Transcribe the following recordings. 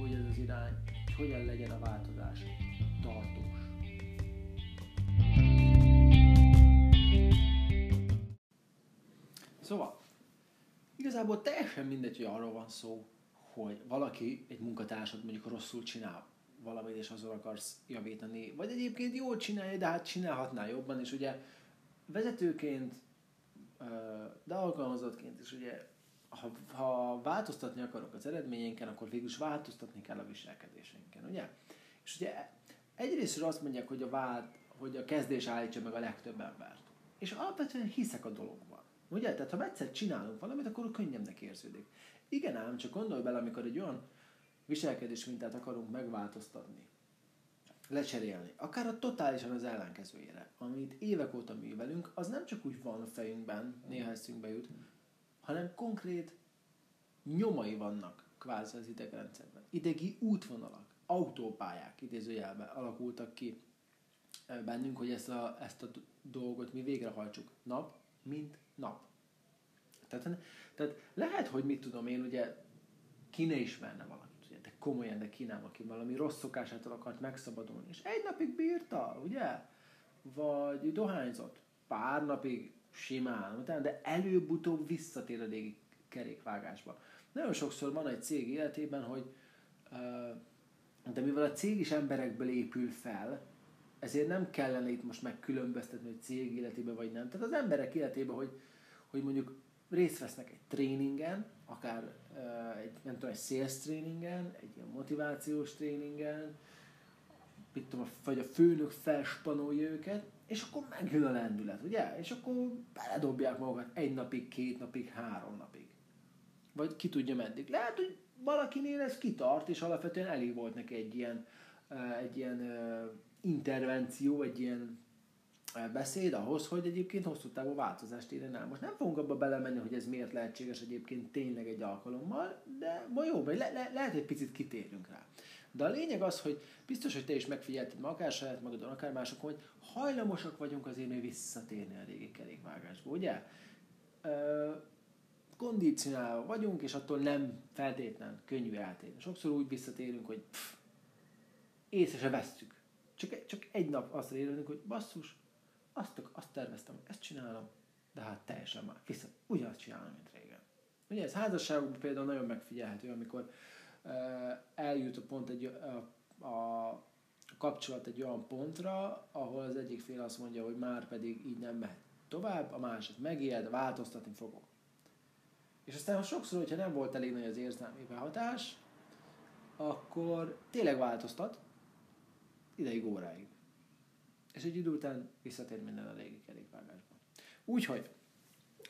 hogy ez az irány, hogy hogyan legyen a változás tartós. Szóval, igazából teljesen mindegy, hogy arról van szó, hogy valaki, egy munkatársad mondjuk rosszul csinál valamit, és azon akarsz javítani, vagy egyébként jól csinálja, de hát csinálhatná jobban, és ugye vezetőként, de alkalmazottként is ugye, ha, ha változtatni akarok az eredményénken, akkor végül is változtatni kell a viselkedésünken, ugye? És ugye egyrészt azt mondják, hogy a, vált, hogy a kezdés állítsa meg a legtöbb embert. És alapvetően hiszek a dologban. Ugye? Tehát ha egyszer csinálunk valamit, akkor könnyebbnek érződik. Igen ám, csak gondolj bele, amikor egy olyan viselkedés mintát akarunk megváltoztatni, lecserélni, akár a totálisan az ellenkezőjére, amit évek óta művelünk, az nem csak úgy van a fejünkben, néha eszünkbe jut, hanem konkrét nyomai vannak kvázi az idegrendszerben. Idegi útvonalak, autópályák idézőjelben alakultak ki bennünk, hogy ezt a, ezt a dolgot mi végrehajtsuk nap, mint nap. Tehát, tehát lehet, hogy mit tudom én, ugye ki ne ismerne valamit, ugye, de komolyan, de ki nem, aki valami rossz szokásától akart megszabadulni, és egy napig bírta, ugye? Vagy dohányzott, pár napig simán, de előbb-utóbb visszatér a régi kerékvágásba. Nagyon sokszor van egy cég életében, hogy de mivel a cég is emberekből épül fel, ezért nem kellene itt most megkülönböztetni, hogy cég életében vagy nem. Tehát az emberek életében, hogy, hogy mondjuk részt vesznek egy tréningen, akár egy, nem tudom, egy sales tréningen, egy ilyen motivációs tréningen, mit tudom, vagy a főnök felspanolja őket, és akkor megjön a lendület, ugye? És akkor beledobják magukat egy napig, két napig, három napig. Vagy ki tudja meddig. Lehet, hogy valakinél ez kitart, és alapvetően elég volt neki egy ilyen, egy ilyen intervenció, egy ilyen beszéd ahhoz, hogy egyébként hosszú távú változást érjen el. Most nem fogunk abba belemenni, hogy ez miért lehetséges egyébként tényleg egy alkalommal, de ma jó, vagy le, le, lehet egy picit kitérünk rá. De a lényeg az, hogy biztos, hogy te is megfigyelted akár saját magadon, akár másokon, hogy hajlamosak vagyunk azért még visszatérni a régi kerékvágásba, ugye? Ö, kondicionálva vagyunk, és attól nem feltétlen könnyű eltérni. Sokszor úgy visszatérünk, hogy pff, észre se vesztük. Csak, csak egy nap azt érünk, hogy basszus, azt, azt terveztem, ezt csinálom, de hát teljesen már vissza, ugyanazt csinálom, mint régen. Ugye ez házasságokban például nagyon megfigyelhető, amikor eljut a pont egy, a, a kapcsolat egy olyan pontra, ahol az egyik fél azt mondja, hogy már pedig így nem mehet tovább, a másik megijed, változtatni fogok. És aztán sokszor, hogyha nem volt elég nagy az érzelmi behatás, akkor tényleg változtat, ideig, óráig. És egy idő után visszatér minden a régi kerékvágásba. Úgyhogy,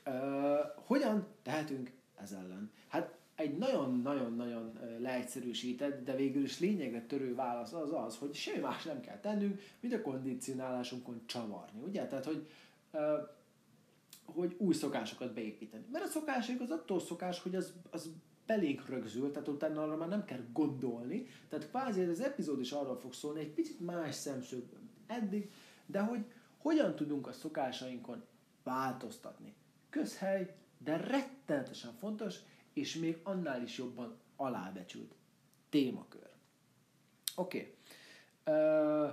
uh, hogyan tehetünk ez ellen? Hát egy nagyon-nagyon-nagyon leegyszerűsített, de végül is lényegre törő válasz az az, hogy semmi más nem kell tennünk, mint a kondicionálásunkon csavarni, ugye? Tehát, hogy, hogy új szokásokat beépíteni. Mert a szokások az attól szokás, hogy az, az belénk rögzül, tehát utána arra már nem kell gondolni. Tehát kvázi az epizód is arról fog szólni, egy picit más szemszögből eddig, de hogy hogyan tudunk a szokásainkon változtatni. Közhely, de rettenetesen fontos, és még annál is jobban alábecsült témakör. Oké. Okay.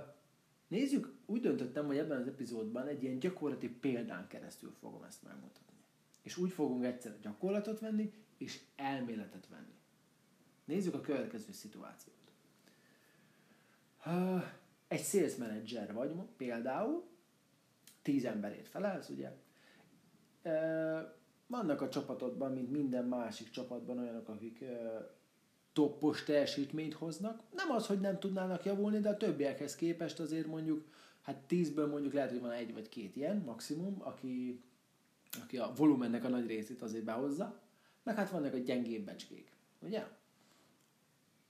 Nézzük, úgy döntöttem, hogy ebben az epizódban egy ilyen gyakorlati példán keresztül fogom ezt megmutatni. És úgy fogunk egyszer gyakorlatot venni, és elméletet venni. Nézzük a következő szituációt. Egy sales manager vagy például, tíz emberét felelsz, ugye? Vannak a csapatodban, mint minden másik csapatban olyanok, akik toppos teljesítményt hoznak. Nem az, hogy nem tudnának javulni, de a többiekhez képest azért mondjuk, hát tízből mondjuk lehet, hogy van egy vagy két ilyen maximum, aki, aki a volumennek a nagy részét azért behozza, meg hát vannak a gyengébb becskék, ugye?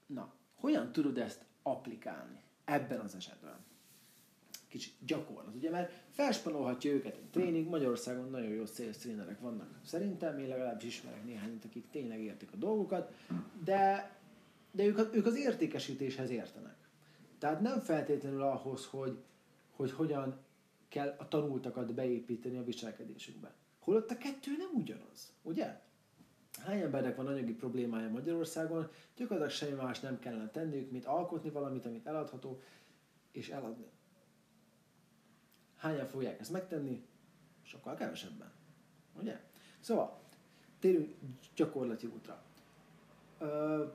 Na, hogyan tudod ezt applikálni? ebben az esetben. Kicsit gyakorlat, ugye, mert felspanolhatja őket egy tréning, Magyarországon nagyon jó sales trénerek vannak. Szerintem én legalábbis ismerek néhány, akik tényleg értik a dolgokat, de, de ők, ők az értékesítéshez értenek. Tehát nem feltétlenül ahhoz, hogy, hogy hogyan kell a tanultakat beépíteni a viselkedésükbe. Holott a kettő nem ugyanaz, ugye? Hány embernek van anyagi problémája Magyarországon, gyakorlatilag semmi más nem kellene tenniük, mint alkotni valamit, amit eladható, és eladni. Hányan fogják ezt megtenni? Sokkal kevesebben. Ugye? Szóval, térjünk gyakorlati útra. Ö,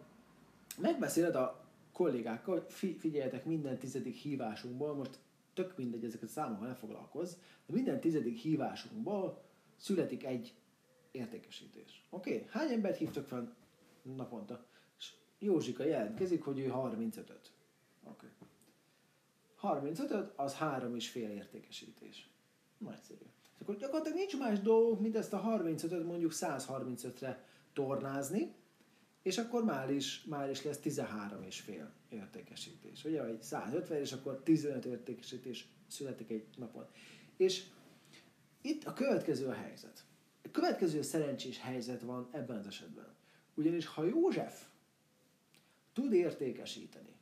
megbeszéled a kollégákkal, hogy fi, figyeljetek, minden tizedik hívásunkból, most tök mindegy ezeket számokkal ne foglalkozz, de minden tizedik hívásunkból születik egy értékesítés. Oké? Okay? Hány embert hívtok fel naponta? És Józsika jelentkezik, hogy ő 35-öt. Oké. Okay. 35-öt, az három és fél értékesítés. Nagyszerű. Akkor gyakorlatilag nincs más dolgok, mint ezt a 35-öt mondjuk 135-re tornázni, és akkor már is, már is lesz 13 és fél értékesítés. Ugye, vagy 150, és akkor 15 értékesítés születik egy napon. És itt a következő a helyzet. A következő szerencsés helyzet van ebben az esetben. Ugyanis ha József tud értékesíteni,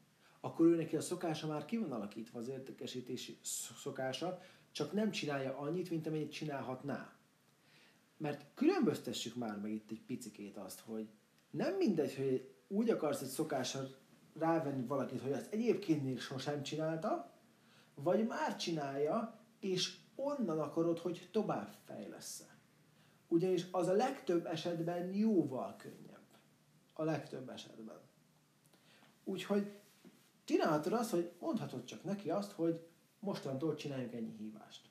akkor ő neki a szokása már ki van alakítva az értékesítési szokása, csak nem csinálja annyit, mint amennyit csinálhatná. Mert különböztessük már meg itt egy picikét azt, hogy nem mindegy, hogy úgy akarsz egy szokásra rávenni valakit, hogy azt egyébként még sosem csinálta, vagy már csinálja, és onnan akarod, hogy tovább fejlesz Ugyanis az a legtöbb esetben jóval könnyebb. A legtöbb esetben. Úgyhogy csinálhatod azt, hogy mondhatod csak neki azt, hogy mostantól csináljunk ennyi hívást.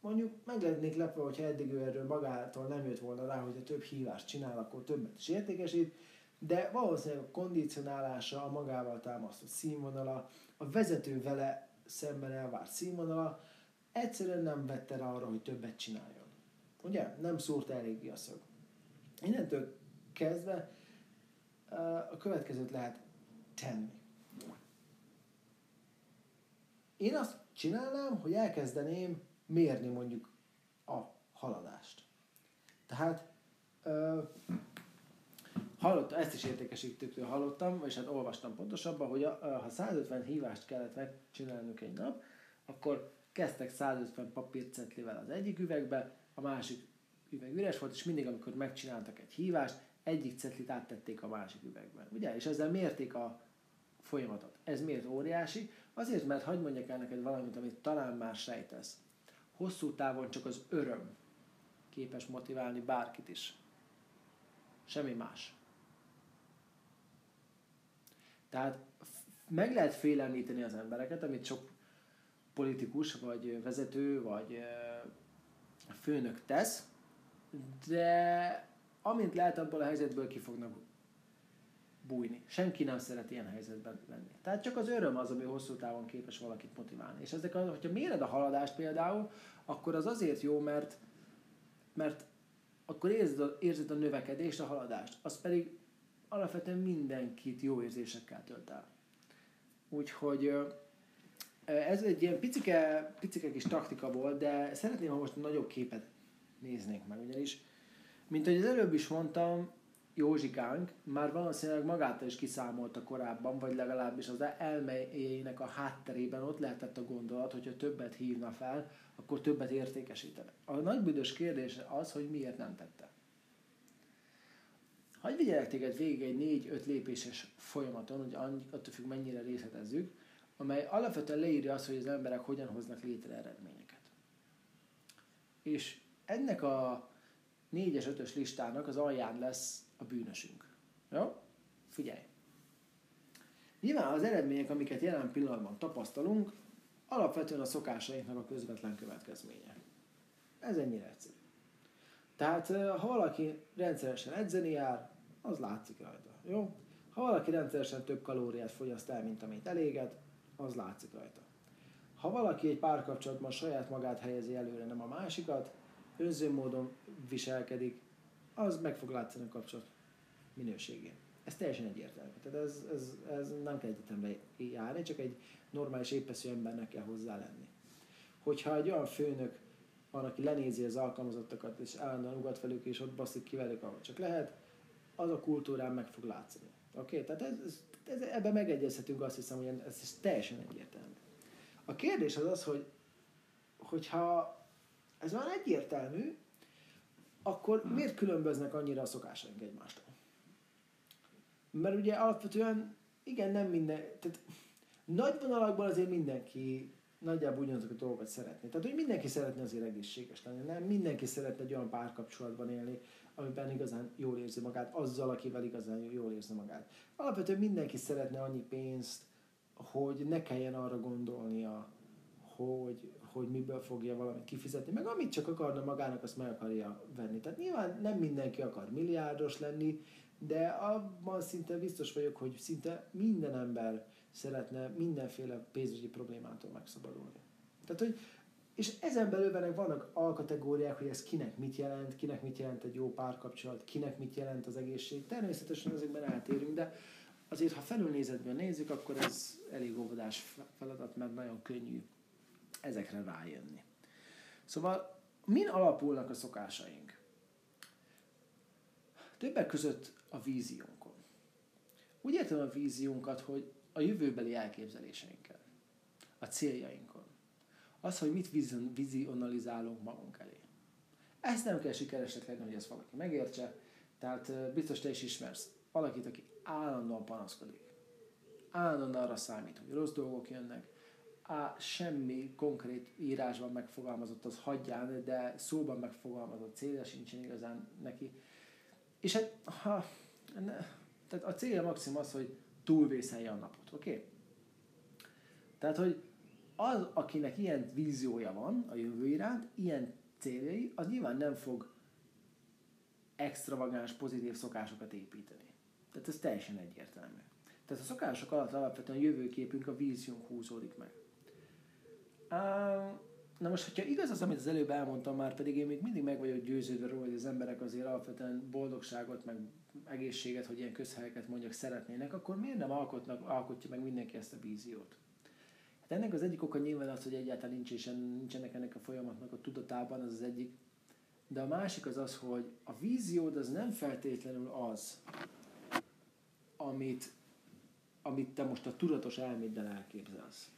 Mondjuk meg lennék lepve, hogyha eddig ő erről magától nem jött volna rá, hogy a több hívást csinál, akkor többet is értékesít, de valószínűleg a kondicionálása, a magával támasztott színvonala, a vezető vele szemben elvárt színvonala, egyszerűen nem vette rá arra, hogy többet csináljon. Ugye? Nem szúrt eléggé a szög. Innentől kezdve a következőt lehet tenni. Én azt csinálnám, hogy elkezdeném mérni mondjuk a haladást. Tehát ö, hallottam, ezt is értékesítőktől hallottam, és hát olvastam pontosabban, hogy a, ha 150 hívást kellett megcsinálnunk egy nap, akkor kezdtek 150 papírcetlivel az egyik üvegbe, a másik üveg üres volt, és mindig, amikor megcsináltak egy hívást, egyik cetlit áttették a másik üvegben. Ugye? És ezzel mérték a folyamatot. Ez miért óriási? Azért, mert hagyd mondjak el neked valamit, amit talán már sejtesz. Hosszú távon csak az öröm képes motiválni bárkit is. Semmi más. Tehát meg lehet félemlíteni az embereket, amit sok politikus, vagy vezető, vagy főnök tesz, de amint lehet, abból a helyzetből ki fognak bújni. Senki nem szeret ilyen helyzetben lenni. Tehát csak az öröm az, ami hosszú távon képes valakit motiválni. És ezek, hogyha méred a haladást például, akkor az azért jó, mert, mert akkor érzed a, érzed a növekedést, a haladást. Az pedig alapvetően mindenkit jó érzésekkel tölt el. Úgyhogy ez egy ilyen picike, picike kis taktika volt, de szeretném, ha most a nagyobb képet néznénk meg, ugyanis, mint ahogy az előbb is mondtam, Józsikánk már valószínűleg magától is kiszámolta korábban, vagy legalábbis az elméjének a hátterében ott lehetett a gondolat, hogyha többet hívna fel, akkor többet értékesítene. A nagy büdös kérdés az, hogy miért nem tette. Hagyj vigyelek téged végig egy négy-öt lépéses folyamaton, hogy attól függ mennyire részletezzük, amely alapvetően leírja azt, hogy az emberek hogyan hoznak létre eredményeket. És ennek a négyes, ötös listának az alján lesz a bűnösünk. Jó? Figyelj! Nyilván az eredmények, amiket jelen pillanatban tapasztalunk, alapvetően a szokásainknak a közvetlen következménye. Ez ennyire egyszerű. Tehát, ha valaki rendszeresen edzeni jár, az látszik rajta. Jó? Ha valaki rendszeresen több kalóriát fogyaszt el, mint amit eléget, az látszik rajta. Ha valaki egy párkapcsolatban saját magát helyezi előre, nem a másikat, önző módon viselkedik, az meg fog látszani a kapcsolat minőségén. Ez teljesen egyértelmű. Tehát ez, ez, ez nem kell egyetembe járni, csak egy normális épeszű embernek kell hozzá lenni. Hogyha egy olyan főnök van, aki lenézi az alkalmazottakat, és állandóan ugat velük, és ott baszik ki velük, ahogy csak lehet, az a kultúrán meg fog látszani. Oké? Okay? Tehát ez, ez, ebben megegyezhetünk, azt hiszem, hogy ez, ez teljesen egyértelmű. A kérdés az az, hogy hogyha ez már egyértelmű, akkor miért különböznek annyira a szokásaink egymástól? Mert ugye alapvetően, igen, nem minden, tehát nagy vonalakban azért mindenki nagyjából ugyanazokat a dolgokat szeretné. Tehát, hogy mindenki szeretne azért egészséges lenni, nem? Mindenki szeretne egy olyan párkapcsolatban élni, amiben igazán jól érzi magát, azzal, akivel igazán jól érzi magát. Alapvetően mindenki szeretne annyi pénzt, hogy ne kelljen arra gondolnia, hogy, hogy miből fogja valamit kifizetni, meg amit csak akarna magának, azt meg akarja venni. Tehát nyilván nem mindenki akar milliárdos lenni, de abban szinte biztos vagyok, hogy szinte minden ember szeretne mindenféle pénzügyi problémától megszabadulni. Tehát, hogy, és ezen belül vannak alkategóriák, hogy ez kinek mit jelent, kinek mit jelent egy jó párkapcsolat, kinek mit jelent az egészség. Természetesen ezekben eltérünk, de azért, ha felülnézetben nézzük, akkor ez elég óvodás feladat, mert nagyon könnyű ezekre rájönni. Szóval min alapulnak a szokásaink? Többek között a víziónkon. Úgy értem a víziónkat, hogy a jövőbeli elképzeléseinkkel, a céljainkon. Az, hogy mit vizionalizálunk magunk elé. Ezt nem kell sikeresnek lenni, hogy ezt valaki megértse. Tehát biztos te is ismersz valakit, aki állandóan panaszkodik. Állandóan arra számít, hogy rossz dolgok jönnek, á, semmi konkrét írásban megfogalmazott, az hagyján, de szóban megfogalmazott célja sincsen igazán neki. És hát, ha, ne, tehát a célja maximum az, hogy túlvészelje a napot, oké? Okay? Tehát, hogy az, akinek ilyen víziója van a jövő iránt, ilyen céljai, az nyilván nem fog extravagáns, pozitív szokásokat építeni. Tehát ez teljesen egyértelmű. Tehát a szokások alatt alapvetően a jövőképünk, a víziónk húzódik meg. Na most, hogyha igaz az, amit az előbb elmondtam már, pedig én még mindig meg vagyok győződve róla, hogy az emberek azért alapvetően boldogságot, meg egészséget, hogy ilyen közhelyeket mondjak szeretnének, akkor miért nem alkotnak, alkotja meg mindenki ezt a víziót? Hát ennek az egyik oka nyilván az, hogy egyáltalán nincs és nincsenek ennek a folyamatnak a tudatában, az az egyik. De a másik az az, hogy a víziód az nem feltétlenül az, amit, amit te most a tudatos elméddel elképzelsz.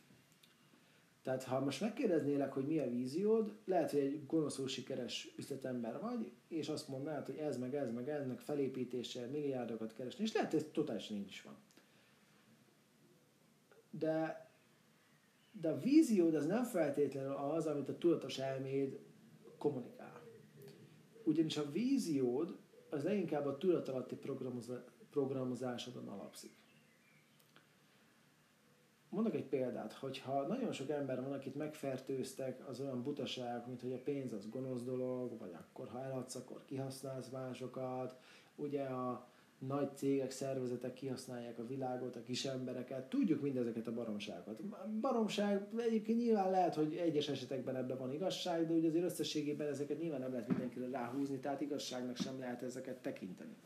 Tehát ha most megkérdeznélek, hogy mi a víziód, lehet, hogy egy gonoszul sikeres üzletember vagy, és azt mondanád, hogy ez meg ez meg ennek felépítése, milliárdokat keresni, és lehet, hogy ez totálisan így is van. De, de a víziód az nem feltétlenül az, amit a tudatos elméd kommunikál. Ugyanis a víziód az leginkább a tudatalatti programozásodon alapszik. Mondok egy példát, hogyha nagyon sok ember van, akit megfertőztek, az olyan butaság, mint hogy a pénz az gonosz dolog, vagy akkor ha eladsz, akkor kihasználsz másokat, ugye a nagy cégek, szervezetek kihasználják a világot, a kis embereket, tudjuk mindezeket a baromságokat. Baromság egyébként nyilván lehet, hogy egyes esetekben ebben van igazság, de ugye azért összességében ezeket nyilván nem lehet mindenkire ráhúzni, tehát igazságnak sem lehet ezeket tekinteni.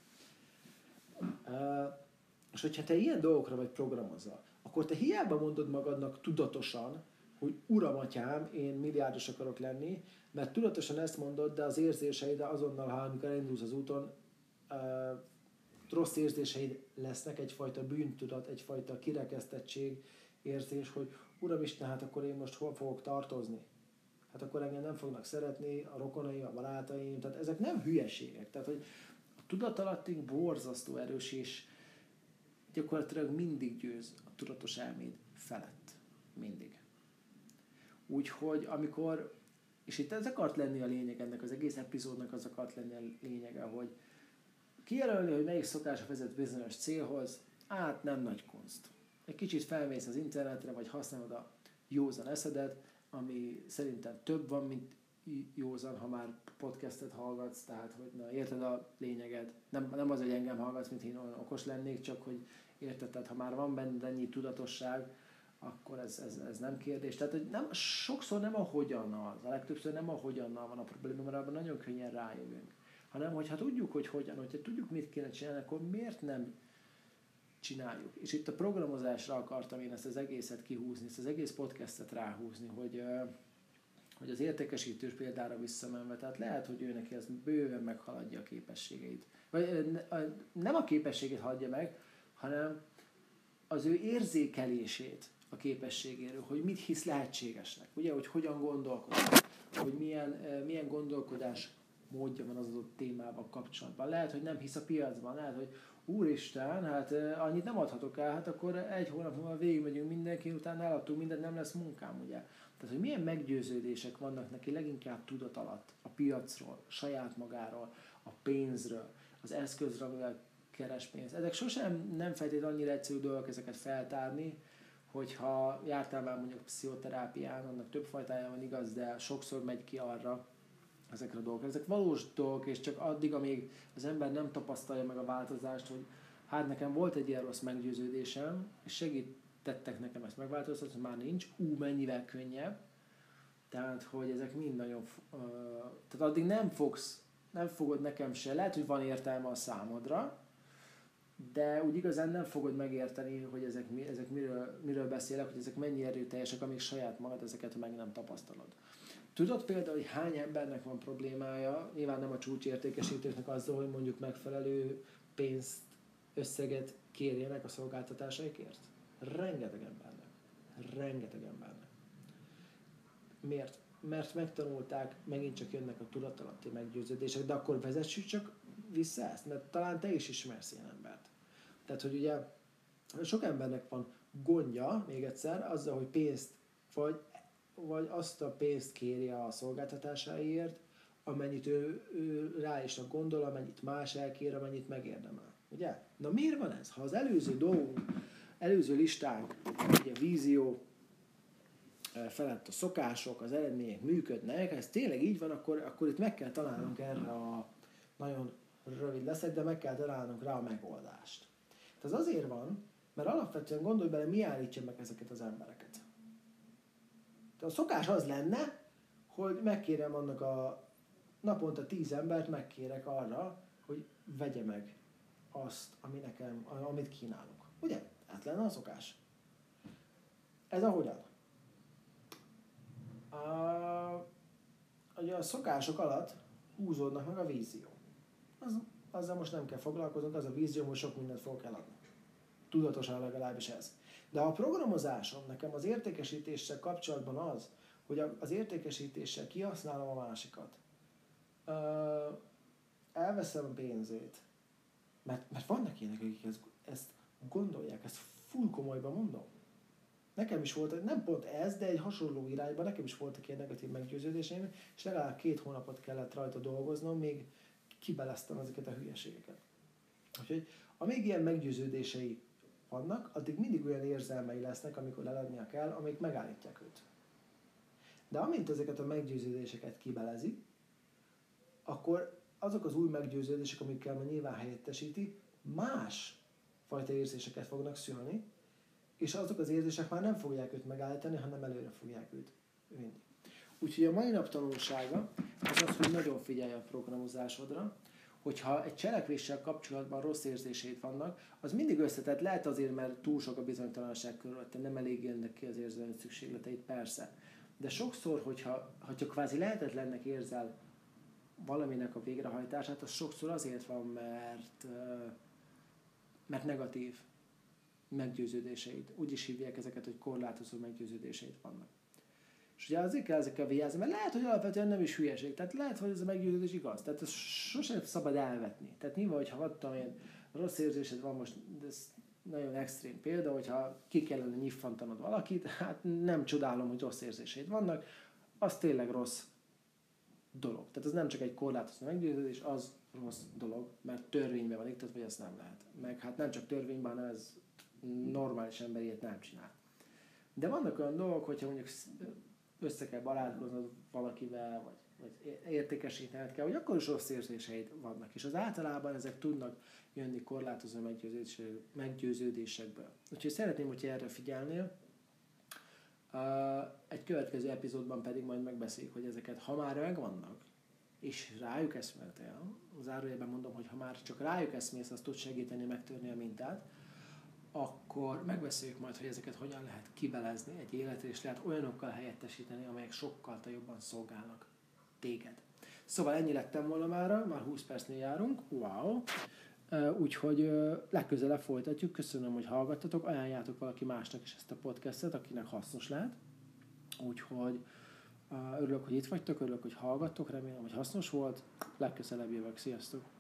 És hogyha te ilyen dolgokra vagy programozva, akkor te hiába mondod magadnak tudatosan, hogy uram, atyám, én milliárdos akarok lenni, mert tudatosan ezt mondod, de az érzéseid azonnal, ha amikor elindulsz az úton, uh, rossz érzéseid lesznek, egyfajta bűntudat, egyfajta kirekesztettség érzés, hogy Uram Isten, hát akkor én most hol fogok tartozni? Hát akkor engem nem fognak szeretni, a rokonai, a barátaim, tehát ezek nem hülyeségek. Tehát, hogy a tudatalattink borzasztó erős, és gyakorlatilag mindig győz a tudatos elméd felett. Mindig. Úgyhogy amikor, és itt ez akart lenni a lényeg ennek az egész epizódnak, az akart lenni a lényege, hogy kijelölni, hogy melyik szokás vezet bizonyos célhoz, hát nem nagy kunst. Egy kicsit felmész az internetre, vagy használod a józan eszedet, ami szerintem több van, mint józan, ha már podcastet hallgatsz, tehát hogy na, érted a lényeget. Nem, nem az, hogy engem hallgatsz, mint én olyan okos lennék, csak hogy Érted? Tehát ha már van benne ennyi tudatosság, akkor ez, ez, ez nem kérdés. Tehát hogy nem, sokszor nem a hogyannal, a legtöbbször nem a hogyannal van a probléma, mert abban nagyon könnyen rájövünk. Hanem, hogyha tudjuk, hogy hogyan, hogyha tudjuk, mit kéne csinálni, akkor miért nem csináljuk. És itt a programozásra akartam én ezt az egészet kihúzni, ezt az egész podcastet ráhúzni, hogy, hogy az értékesítős példára visszamenve, tehát lehet, hogy ő neki ez bőven meghaladja a képességeit. Vagy nem a képességét hagyja meg, hanem az ő érzékelését a képességéről, hogy mit hisz lehetségesnek, ugye, hogy hogyan gondolkodik, hogy milyen, milyen gondolkodás módja van az adott témával kapcsolatban. Lehet, hogy nem hisz a piacban, lehet, hogy úristen, hát annyit nem adhatok el, hát akkor egy hónap múlva végigmegyünk mindenki, utána eladtunk mindent, nem lesz munkám, ugye? Tehát, hogy milyen meggyőződések vannak neki leginkább tudat alatt a piacról, saját magáról, a pénzről, az eszközről, amivel keres pénzt. Ezek sosem nem feltétlenül annyira egyszerű dolgok ezeket feltárni, hogyha jártál már mondjuk pszichoterápián, annak több fajtája van igaz, de sokszor megy ki arra ezekre a dolgokra. Ezek valós dolgok, és csak addig, amíg az ember nem tapasztalja meg a változást, hogy hát nekem volt egy ilyen rossz meggyőződésem, és segítettek nekem ezt megváltoztatni, már nincs, ú, mennyivel könnyebb. Tehát, hogy ezek mind nagyon, uh, tehát addig nem fogsz, nem fogod nekem se, lehet, hogy van értelme a számodra, de úgy igazán nem fogod megérteni, hogy ezek, mi, ezek miről, miről beszélek, hogy ezek mennyi erőteljesek, amíg saját magad ezeket meg nem tapasztalod. Tudod például, hogy hány embernek van problémája, nyilván nem a csúcsértékesítőknek azzal, hogy mondjuk megfelelő pénzt, összeget kérjenek a szolgáltatásaikért? Rengeteg embernek. Rengeteg embernek. Miért? Mert megtanulták, megint csak jönnek a tudatalatti meggyőződések, de akkor vezessük csak vissza ezt, mert talán te is ismersz ilyen embert. Tehát, hogy ugye sok embernek van gondja, még egyszer, azzal, hogy pénzt, vagy, vagy azt a pénzt kéri a szolgáltatásáért, amennyit ő, ő rá is gondol, amennyit más elkér, amennyit megérdemel. Ugye? Na miért van ez? Ha az előző dolgunk, előző listánk, ugye vízió, felett a szokások, az eredmények működnek, ez tényleg így van, akkor, akkor itt meg kell találnunk erre a nagyon rövid leszek, de meg kell találnunk rá a megoldást. Ez azért van, mert alapvetően gondolj bele, mi állítja meg ezeket az embereket. Tehát a szokás az lenne, hogy megkérem annak a naponta tíz embert, megkérek arra, hogy vegye meg azt, ami nekem, amit kínálok. Ugye? Hát lenne a szokás. Ez a hogyan? A, ugye a szokások alatt húzódnak meg a vízió. Az, azzal most nem kell foglalkoznunk, az a vízió, hogy sok mindent fogok eladni tudatosan legalábbis ez. De a programozásom nekem az értékesítéssel kapcsolatban az, hogy az értékesítéssel kihasználom a másikat. elveszem a pénzét. Mert, mert vannak ilyenek, akik ezt, ezt gondolják, ezt full komolyban mondom. Nekem is volt, nem pont ez, de egy hasonló irányban, nekem is voltak ilyen negatív meggyőződéseim, és legalább két hónapot kellett rajta dolgoznom, még kibeleztem ezeket a hülyeségeket. Úgyhogy amíg ilyen meggyőződései vannak, addig mindig olyan érzelmei lesznek, amikor eladnia kell, amik megállítják őt. De amint ezeket a meggyőződéseket kibelezi, akkor azok az új meggyőződések, amikkel ma nyilván helyettesíti, más fajta érzéseket fognak szülni, és azok az érzések már nem fogják őt megállítani, hanem előre fogják őt vinni. Úgyhogy a mai nap tanulsága az az, hogy nagyon figyelj a programozásodra, hogyha egy cselekvéssel kapcsolatban rossz érzéseid vannak, az mindig összetett. Lehet azért, mert túl sok a bizonytalanság körülötte, nem elég jönnek ki az érzelmi szükségleteid, persze. De sokszor, hogyha, hogyha kvázi lehetetlennek érzel valaminek a végrehajtását, az sokszor azért van, mert, mert negatív meggyőződéseid. Úgy is hívják ezeket, hogy korlátozó meggyőződéseid vannak. És ugye azért kell ezekkel vigyázni, mert lehet, hogy alapvetően nem is hülyeség. Tehát lehet, hogy ez a meggyőződés igaz. Tehát ez sosem szabad elvetni. Tehát nyilván, hogyha vadtam ilyen rossz érzésed van most, ez nagyon extrém példa, hogyha ki kellene nyiffantanod valakit, hát nem csodálom, hogy rossz érzéseid vannak, az tényleg rossz dolog. Tehát ez nem csak egy korlátozó meggyőződés, az rossz dolog, mert törvényben van iktatva, hogy ezt nem lehet. Meg hát nem csak törvényben, hanem ez normális ember ilyet nem csinál. De vannak olyan dolgok, hogyha mondjuk össze kell barátkoznod valakivel, vagy, vagy értékesítened kell, hogy akkor is rossz érzéseid vannak. És az általában ezek tudnak jönni korlátozó meggyőződésekből. Úgyhogy szeretném, hogyha erre figyelnél. Egy következő epizódban pedig majd megbeszéljük, hogy ezeket, ha már megvannak, és rájuk eszméltél, zárójelben mondom, hogy ha már csak rájuk eszmélsz, az tud segíteni megtörni a mintát, akkor megbeszéljük majd, hogy ezeket hogyan lehet kibelezni egy életre, és lehet olyanokkal helyettesíteni, amelyek sokkal jobban szolgálnak téged. Szóval ennyi lettem volna már, már 20 percnél járunk, wow! Úgyhogy legközelebb folytatjuk. Köszönöm, hogy hallgattatok. Ajánljátok valaki másnak is ezt a podcastet, akinek hasznos lehet. Úgyhogy Örülök, hogy itt vagytok, örülök, hogy hallgattok, remélem, hogy hasznos volt. Legközelebb jövök. Sziasztok!